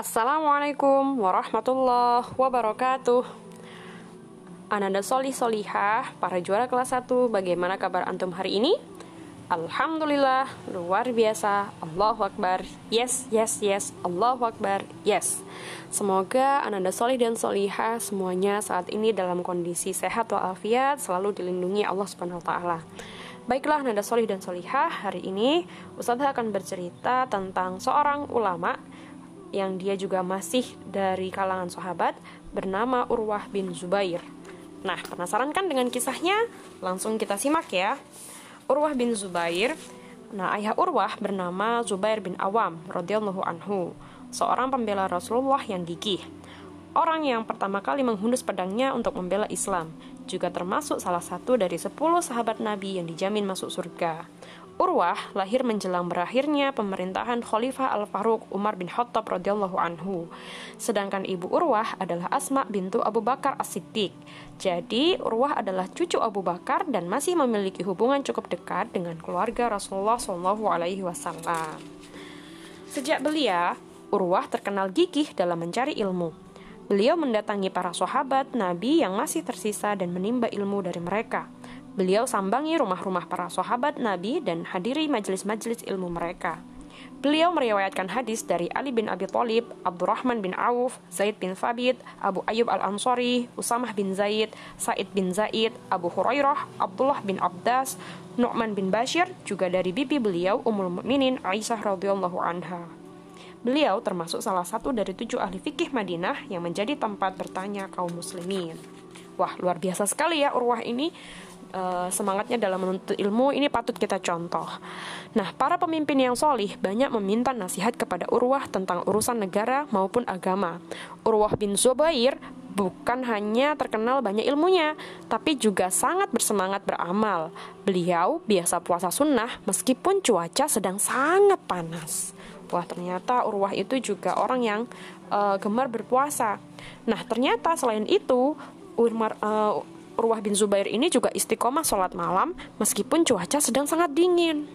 Assalamualaikum warahmatullahi wabarakatuh. Ananda Solih Solihah, para juara kelas 1, bagaimana kabar antum hari ini? Alhamdulillah, luar biasa, Allahu Akbar, yes, yes, yes, Allahu Akbar, yes. Semoga Ananda Solih dan Solihah semuanya saat ini dalam kondisi sehat walafiat, selalu dilindungi Allah Subhanahu Taala. Baiklah Nanda Solih dan Solihah, hari ini Ustazah akan bercerita tentang seorang ulama yang dia juga masih dari kalangan sahabat bernama Urwah bin Zubair. Nah, penasaran kan dengan kisahnya? Langsung kita simak ya. Urwah bin Zubair Nah, ayah Urwah bernama Zubair bin Awam radhiyallahu anhu, seorang pembela Rasulullah yang gigih. Orang yang pertama kali menghunus pedangnya untuk membela Islam, juga termasuk salah satu dari sepuluh sahabat Nabi yang dijamin masuk surga. Urwah lahir menjelang berakhirnya pemerintahan Khalifah Al-Faruq Umar bin Khattab radhiyallahu anhu. Sedangkan ibu Urwah adalah Asma bintu Abu Bakar As-Siddiq. Jadi, Urwah adalah cucu Abu Bakar dan masih memiliki hubungan cukup dekat dengan keluarga Rasulullah Shallallahu alaihi wasallam. Sejak belia, Urwah terkenal gigih dalam mencari ilmu. Beliau mendatangi para sahabat Nabi yang masih tersisa dan menimba ilmu dari mereka. Beliau sambangi rumah-rumah para sahabat Nabi dan hadiri majelis-majelis ilmu mereka. Beliau meriwayatkan hadis dari Ali bin Abi Thalib, Abdurrahman bin Auf, Zaid bin Thabit, Abu Ayyub Al-Ansari, Usamah bin Zaid, Said bin Zaid, Abu Hurairah, Abdullah bin Abdas, Nu'man bin Bashir, juga dari bibi beliau Ummul Mukminin Aisyah radhiyallahu anha. Beliau termasuk salah satu dari tujuh ahli fikih Madinah yang menjadi tempat bertanya kaum muslimin. Wah, luar biasa sekali ya Urwah ini uh, semangatnya dalam menuntut ilmu ini patut kita contoh. Nah, para pemimpin yang solih banyak meminta nasihat kepada Urwah tentang urusan negara maupun agama. Urwah bin Zubair bukan hanya terkenal banyak ilmunya, tapi juga sangat bersemangat beramal. Beliau biasa puasa sunnah meskipun cuaca sedang sangat panas. Wah, ternyata Urwah itu juga orang yang uh, gemar berpuasa. Nah, ternyata selain itu, Umar, uh, Urwah bin Zubair ini juga istiqomah sholat malam meskipun cuaca sedang sangat dingin.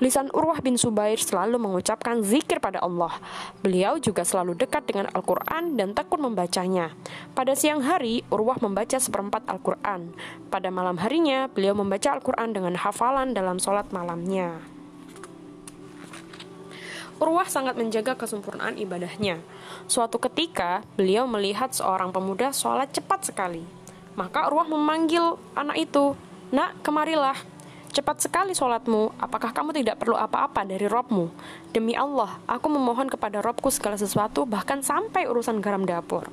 Lisan Urwah bin Zubair selalu mengucapkan zikir pada Allah. Beliau juga selalu dekat dengan Al-Quran dan tekun membacanya. Pada siang hari, Urwah membaca seperempat Al-Quran. Pada malam harinya, beliau membaca Al-Quran dengan hafalan dalam sholat malamnya. Urwah sangat menjaga kesempurnaan ibadahnya. Suatu ketika, beliau melihat seorang pemuda sholat cepat sekali. Maka Urwah memanggil anak itu, Nak, kemarilah. Cepat sekali sholatmu, apakah kamu tidak perlu apa-apa dari Robmu? Demi Allah, aku memohon kepada Robku segala sesuatu, bahkan sampai urusan garam dapur.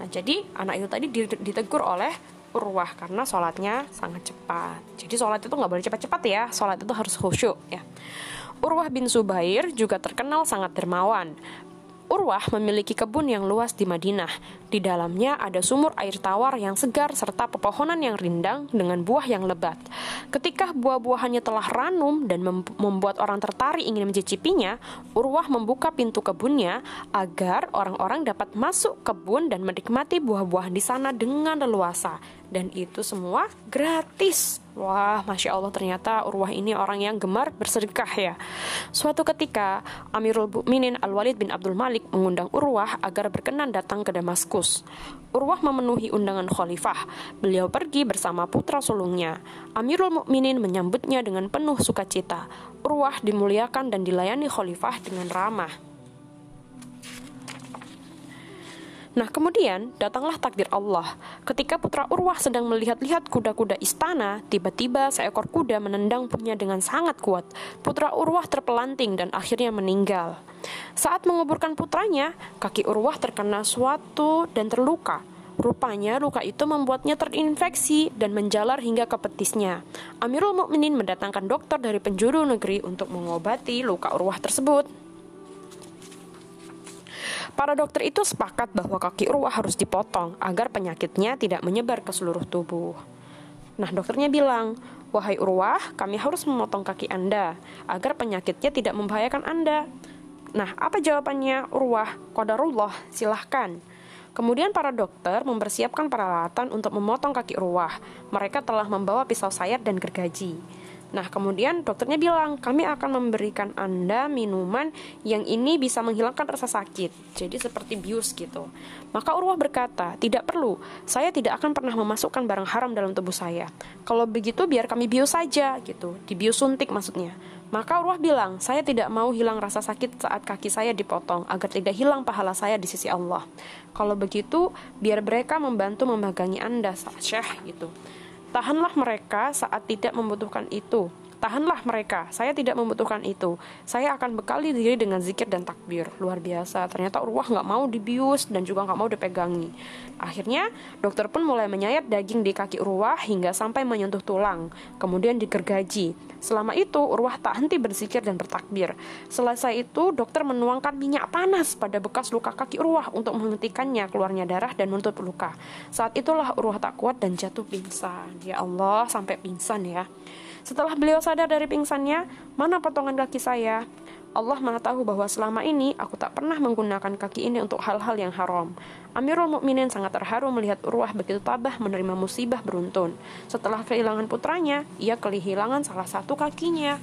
Nah, jadi anak itu tadi ditegur oleh Urwah karena sholatnya sangat cepat. Jadi sholat itu nggak boleh cepat-cepat ya, sholat itu harus khusyuk ya. Urwah bin Zubair juga terkenal sangat dermawan. Urwah memiliki kebun yang luas di Madinah. Di dalamnya ada sumur air tawar yang segar serta pepohonan yang rindang dengan buah yang lebat. Ketika buah-buahannya telah ranum dan membuat orang tertarik ingin mencicipinya, Urwah membuka pintu kebunnya agar orang-orang dapat masuk kebun dan menikmati buah-buahan di sana dengan leluasa. Dan itu semua gratis. Wah, Masya Allah ternyata Urwah ini orang yang gemar bersedekah ya. Suatu ketika, Amirul Mukminin Al-Walid bin Abdul Malik mengundang Urwah agar berkenan datang ke Damaskus. Urwah memenuhi undangan khalifah. Beliau pergi bersama putra sulungnya. Amirul Mukminin menyambutnya dengan penuh sukacita. Urwah dimuliakan dan dilayani khalifah dengan ramah. Nah, kemudian datanglah takdir Allah. Ketika putra Urwah sedang melihat-lihat kuda-kuda istana, tiba-tiba seekor kuda menendang punya dengan sangat kuat. Putra Urwah terpelanting dan akhirnya meninggal. Saat menguburkan putranya, kaki Urwah terkena suatu dan terluka. Rupanya luka itu membuatnya terinfeksi dan menjalar hingga ke petisnya. Amirul Mukminin mendatangkan dokter dari penjuru negeri untuk mengobati luka Urwah tersebut. Para dokter itu sepakat bahwa kaki Urwah harus dipotong agar penyakitnya tidak menyebar ke seluruh tubuh. Nah, dokternya bilang, "Wahai Urwah, kami harus memotong kaki Anda agar penyakitnya tidak membahayakan Anda." Nah, apa jawabannya Urwah? Qadarullah, silahkan. Kemudian para dokter mempersiapkan peralatan untuk memotong kaki Urwah. Mereka telah membawa pisau sayap dan gergaji. Nah, kemudian dokternya bilang, kami akan memberikan Anda minuman yang ini bisa menghilangkan rasa sakit. Jadi seperti bius gitu. Maka Urwah berkata, tidak perlu, saya tidak akan pernah memasukkan barang haram dalam tubuh saya. Kalau begitu biar kami bius saja gitu, dibius suntik maksudnya. Maka Urwah bilang, saya tidak mau hilang rasa sakit saat kaki saya dipotong, agar tidak hilang pahala saya di sisi Allah. Kalau begitu, biar mereka membantu memegangi Anda, Syekh gitu. Tahanlah mereka saat tidak membutuhkan itu. Tahanlah mereka, saya tidak membutuhkan itu. Saya akan bekali diri dengan zikir dan takbir. Luar biasa, ternyata Urwah nggak mau dibius dan juga nggak mau dipegangi. Akhirnya, dokter pun mulai menyayat daging di kaki Urwah hingga sampai menyentuh tulang, kemudian digergaji. Selama itu, Urwah tak henti berzikir dan bertakbir. Selesai itu, dokter menuangkan minyak panas pada bekas luka kaki Urwah untuk menghentikannya keluarnya darah dan menutup luka. Saat itulah Urwah tak kuat dan jatuh pingsan. Ya Allah, sampai pingsan ya. Setelah beliau sadar dari pingsannya, mana potongan kaki saya? Allah mengetahui bahwa selama ini aku tak pernah menggunakan kaki ini untuk hal-hal yang haram. Amirul Mukminin sangat terharu melihat Urwah begitu tabah menerima musibah beruntun. Setelah kehilangan putranya, ia kehilangan salah satu kakinya.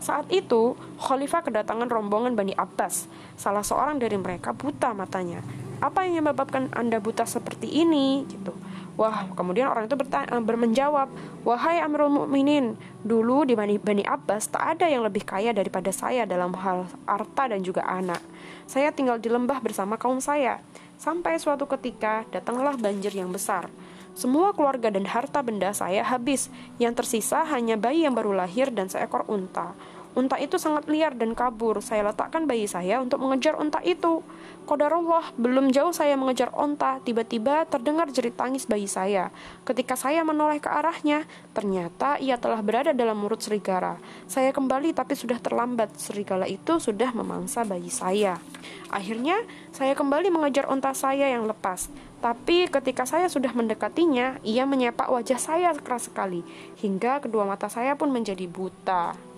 Saat itu, Khalifah kedatangan rombongan Bani Abbas. Salah seorang dari mereka buta matanya. Apa yang menyebabkan Anda buta seperti ini? Gitu. Wah, kemudian orang itu eh, bermenjawab, Wahai Amirul Mukminin, dulu di Bani, Bani Abbas tak ada yang lebih kaya daripada saya dalam hal harta dan juga anak. Saya tinggal di lembah bersama kaum saya. Sampai suatu ketika datanglah banjir yang besar. Semua keluarga dan harta benda saya habis. Yang tersisa hanya bayi yang baru lahir dan seekor unta. Unta itu sangat liar dan kabur. Saya letakkan bayi saya untuk mengejar unta itu. Kodarullah, belum jauh saya mengejar unta, tiba-tiba terdengar jerit tangis bayi saya. Ketika saya menoleh ke arahnya, ternyata ia telah berada dalam mulut serigala. Saya kembali tapi sudah terlambat. Serigala itu sudah memangsa bayi saya. Akhirnya, saya kembali mengejar unta saya yang lepas. Tapi ketika saya sudah mendekatinya, ia menyepak wajah saya keras sekali, hingga kedua mata saya pun menjadi buta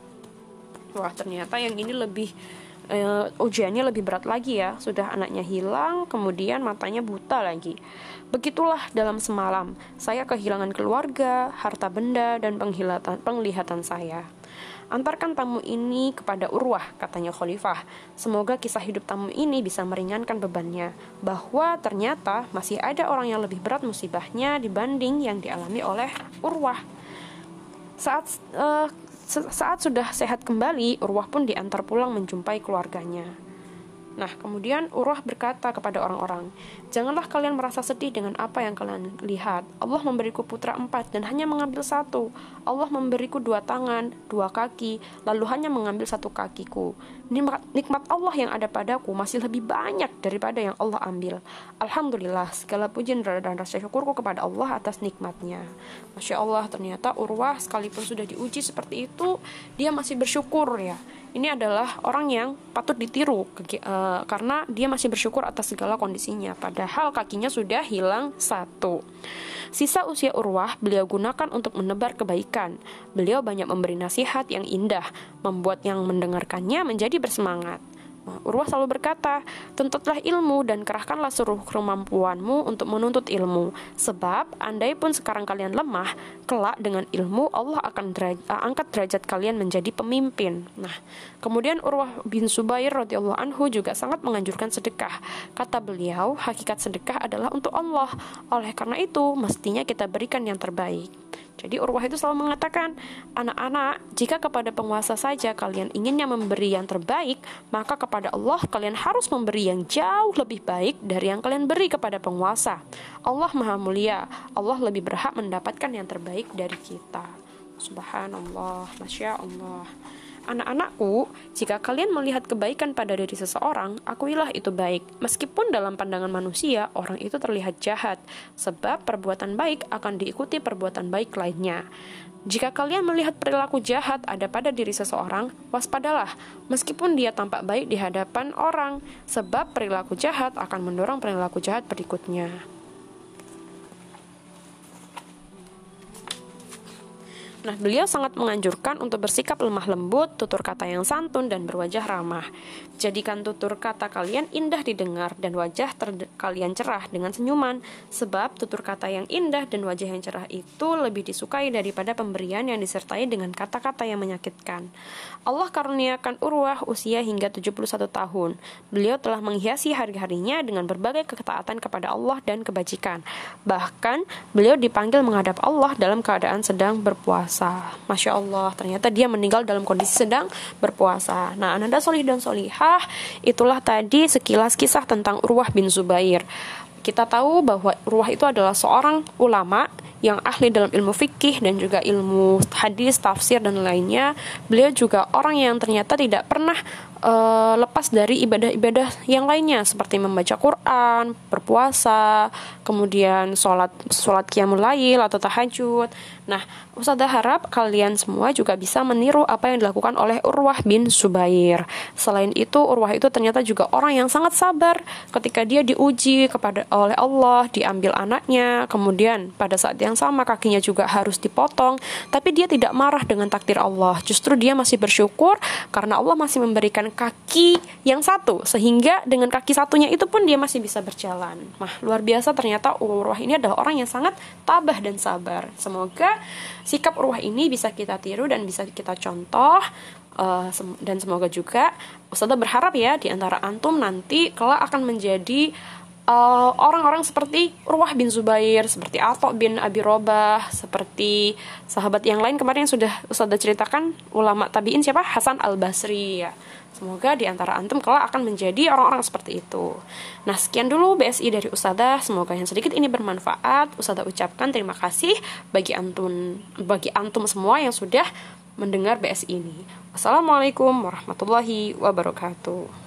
wah ternyata yang ini lebih uh, ujiannya lebih berat lagi ya. Sudah anaknya hilang kemudian matanya buta lagi. Begitulah dalam semalam. Saya kehilangan keluarga harta benda dan penglihatan penglihatan saya. Antarkan tamu ini kepada Urwah, katanya Khalifah. Semoga kisah hidup tamu ini bisa meringankan bebannya, bahwa ternyata masih ada orang yang lebih berat musibahnya dibanding yang dialami oleh Urwah. Saat uh, saat sudah sehat kembali, Urwah pun diantar pulang menjumpai keluarganya. Nah, kemudian Urwah berkata kepada orang-orang, Janganlah kalian merasa sedih dengan apa yang kalian lihat. Allah memberiku putra empat dan hanya mengambil satu. Allah memberiku dua tangan, dua kaki, lalu hanya mengambil satu kakiku. Nikmat, Allah yang ada padaku masih lebih banyak daripada yang Allah ambil. Alhamdulillah, segala puji dan rasa syukurku kepada Allah atas nikmatnya. Masya Allah, ternyata Urwah sekalipun sudah diuji seperti itu, dia masih bersyukur ya ini adalah orang yang patut ditiru uh, karena dia masih bersyukur atas segala kondisinya. Padahal kakinya sudah hilang satu. Sisa usia Urwah beliau gunakan untuk menebar kebaikan. Beliau banyak memberi nasihat yang indah membuat yang mendengarkannya menjadi bersemangat Urwah selalu berkata, tuntutlah ilmu dan kerahkanlah seluruh kemampuanmu untuk menuntut ilmu. Sebab, andai pun sekarang kalian lemah, kelak dengan ilmu Allah akan deraj uh, angkat derajat kalian menjadi pemimpin. Nah, kemudian Urwah bin Subair radhiyallahu anhu juga sangat menganjurkan sedekah. Kata beliau, hakikat sedekah adalah untuk Allah. Oleh karena itu, mestinya kita berikan yang terbaik. Jadi Urwah itu selalu mengatakan, anak-anak, jika kepada penguasa saja kalian inginnya memberi yang terbaik, maka kepada Allah kalian harus memberi yang jauh lebih baik dari yang kalian beri kepada penguasa. Allah Maha Mulia, Allah lebih berhak mendapatkan yang terbaik dari kita. Subhanallah, Masya Allah. Anak-anakku, jika kalian melihat kebaikan pada diri seseorang, akuilah itu baik. Meskipun dalam pandangan manusia, orang itu terlihat jahat, sebab perbuatan baik akan diikuti perbuatan baik lainnya. Jika kalian melihat perilaku jahat ada pada diri seseorang, waspadalah, meskipun dia tampak baik di hadapan orang, sebab perilaku jahat akan mendorong perilaku jahat berikutnya. Nah, beliau sangat menganjurkan untuk bersikap lemah lembut, tutur kata yang santun, dan berwajah ramah. Jadikan tutur kata kalian indah didengar dan wajah kalian cerah dengan senyuman, sebab tutur kata yang indah dan wajah yang cerah itu lebih disukai daripada pemberian yang disertai dengan kata-kata yang menyakitkan. Allah karuniakan Urwah usia hingga 71 tahun. Beliau telah menghiasi hari-harinya dengan berbagai ketaatan kepada Allah dan kebajikan. Bahkan, beliau dipanggil menghadap Allah dalam keadaan sedang berpuasa berpuasa. Masya Allah, ternyata dia meninggal dalam kondisi sedang berpuasa. Nah, Ananda Solih dan Solihah, itulah tadi sekilas kisah tentang Urwah bin Zubair. Kita tahu bahwa Urwah itu adalah seorang ulama yang ahli dalam ilmu fikih dan juga ilmu hadis, tafsir dan lainnya. Beliau juga orang yang ternyata tidak pernah uh, lepas dari ibadah-ibadah yang lainnya seperti membaca Quran, berpuasa, kemudian sholat sholat qiyamul lail atau tahajud. Nah, Ustazah harap kalian semua juga bisa meniru apa yang dilakukan oleh Urwah bin Subair. Selain itu, Urwah itu ternyata juga orang yang sangat sabar ketika dia diuji kepada oleh Allah, diambil anaknya, kemudian pada saat yang sama kakinya juga harus dipotong, tapi dia tidak marah dengan takdir Allah. Justru dia masih bersyukur karena Allah masih memberikan kaki yang satu sehingga dengan kaki satunya itu pun dia masih bisa berjalan. Nah, luar biasa ternyata Urwah ini adalah orang yang sangat tabah dan sabar. Semoga sikap Urwah ini bisa kita tiru dan bisa kita contoh uh, dan semoga juga Ustazah berharap ya di antara antum nanti kelak akan menjadi orang-orang uh, seperti Urwah bin Zubair, seperti Ato bin Abi Robah, seperti sahabat yang lain kemarin yang sudah sudah ceritakan ulama tabiin siapa Hasan Al Basri ya. Semoga di antara antum kelak akan menjadi orang-orang seperti itu. Nah, sekian dulu BSI dari Ustazah. Semoga yang sedikit ini bermanfaat. Ustazah ucapkan terima kasih bagi antum bagi antum semua yang sudah mendengar BSI ini. Wassalamualaikum warahmatullahi wabarakatuh.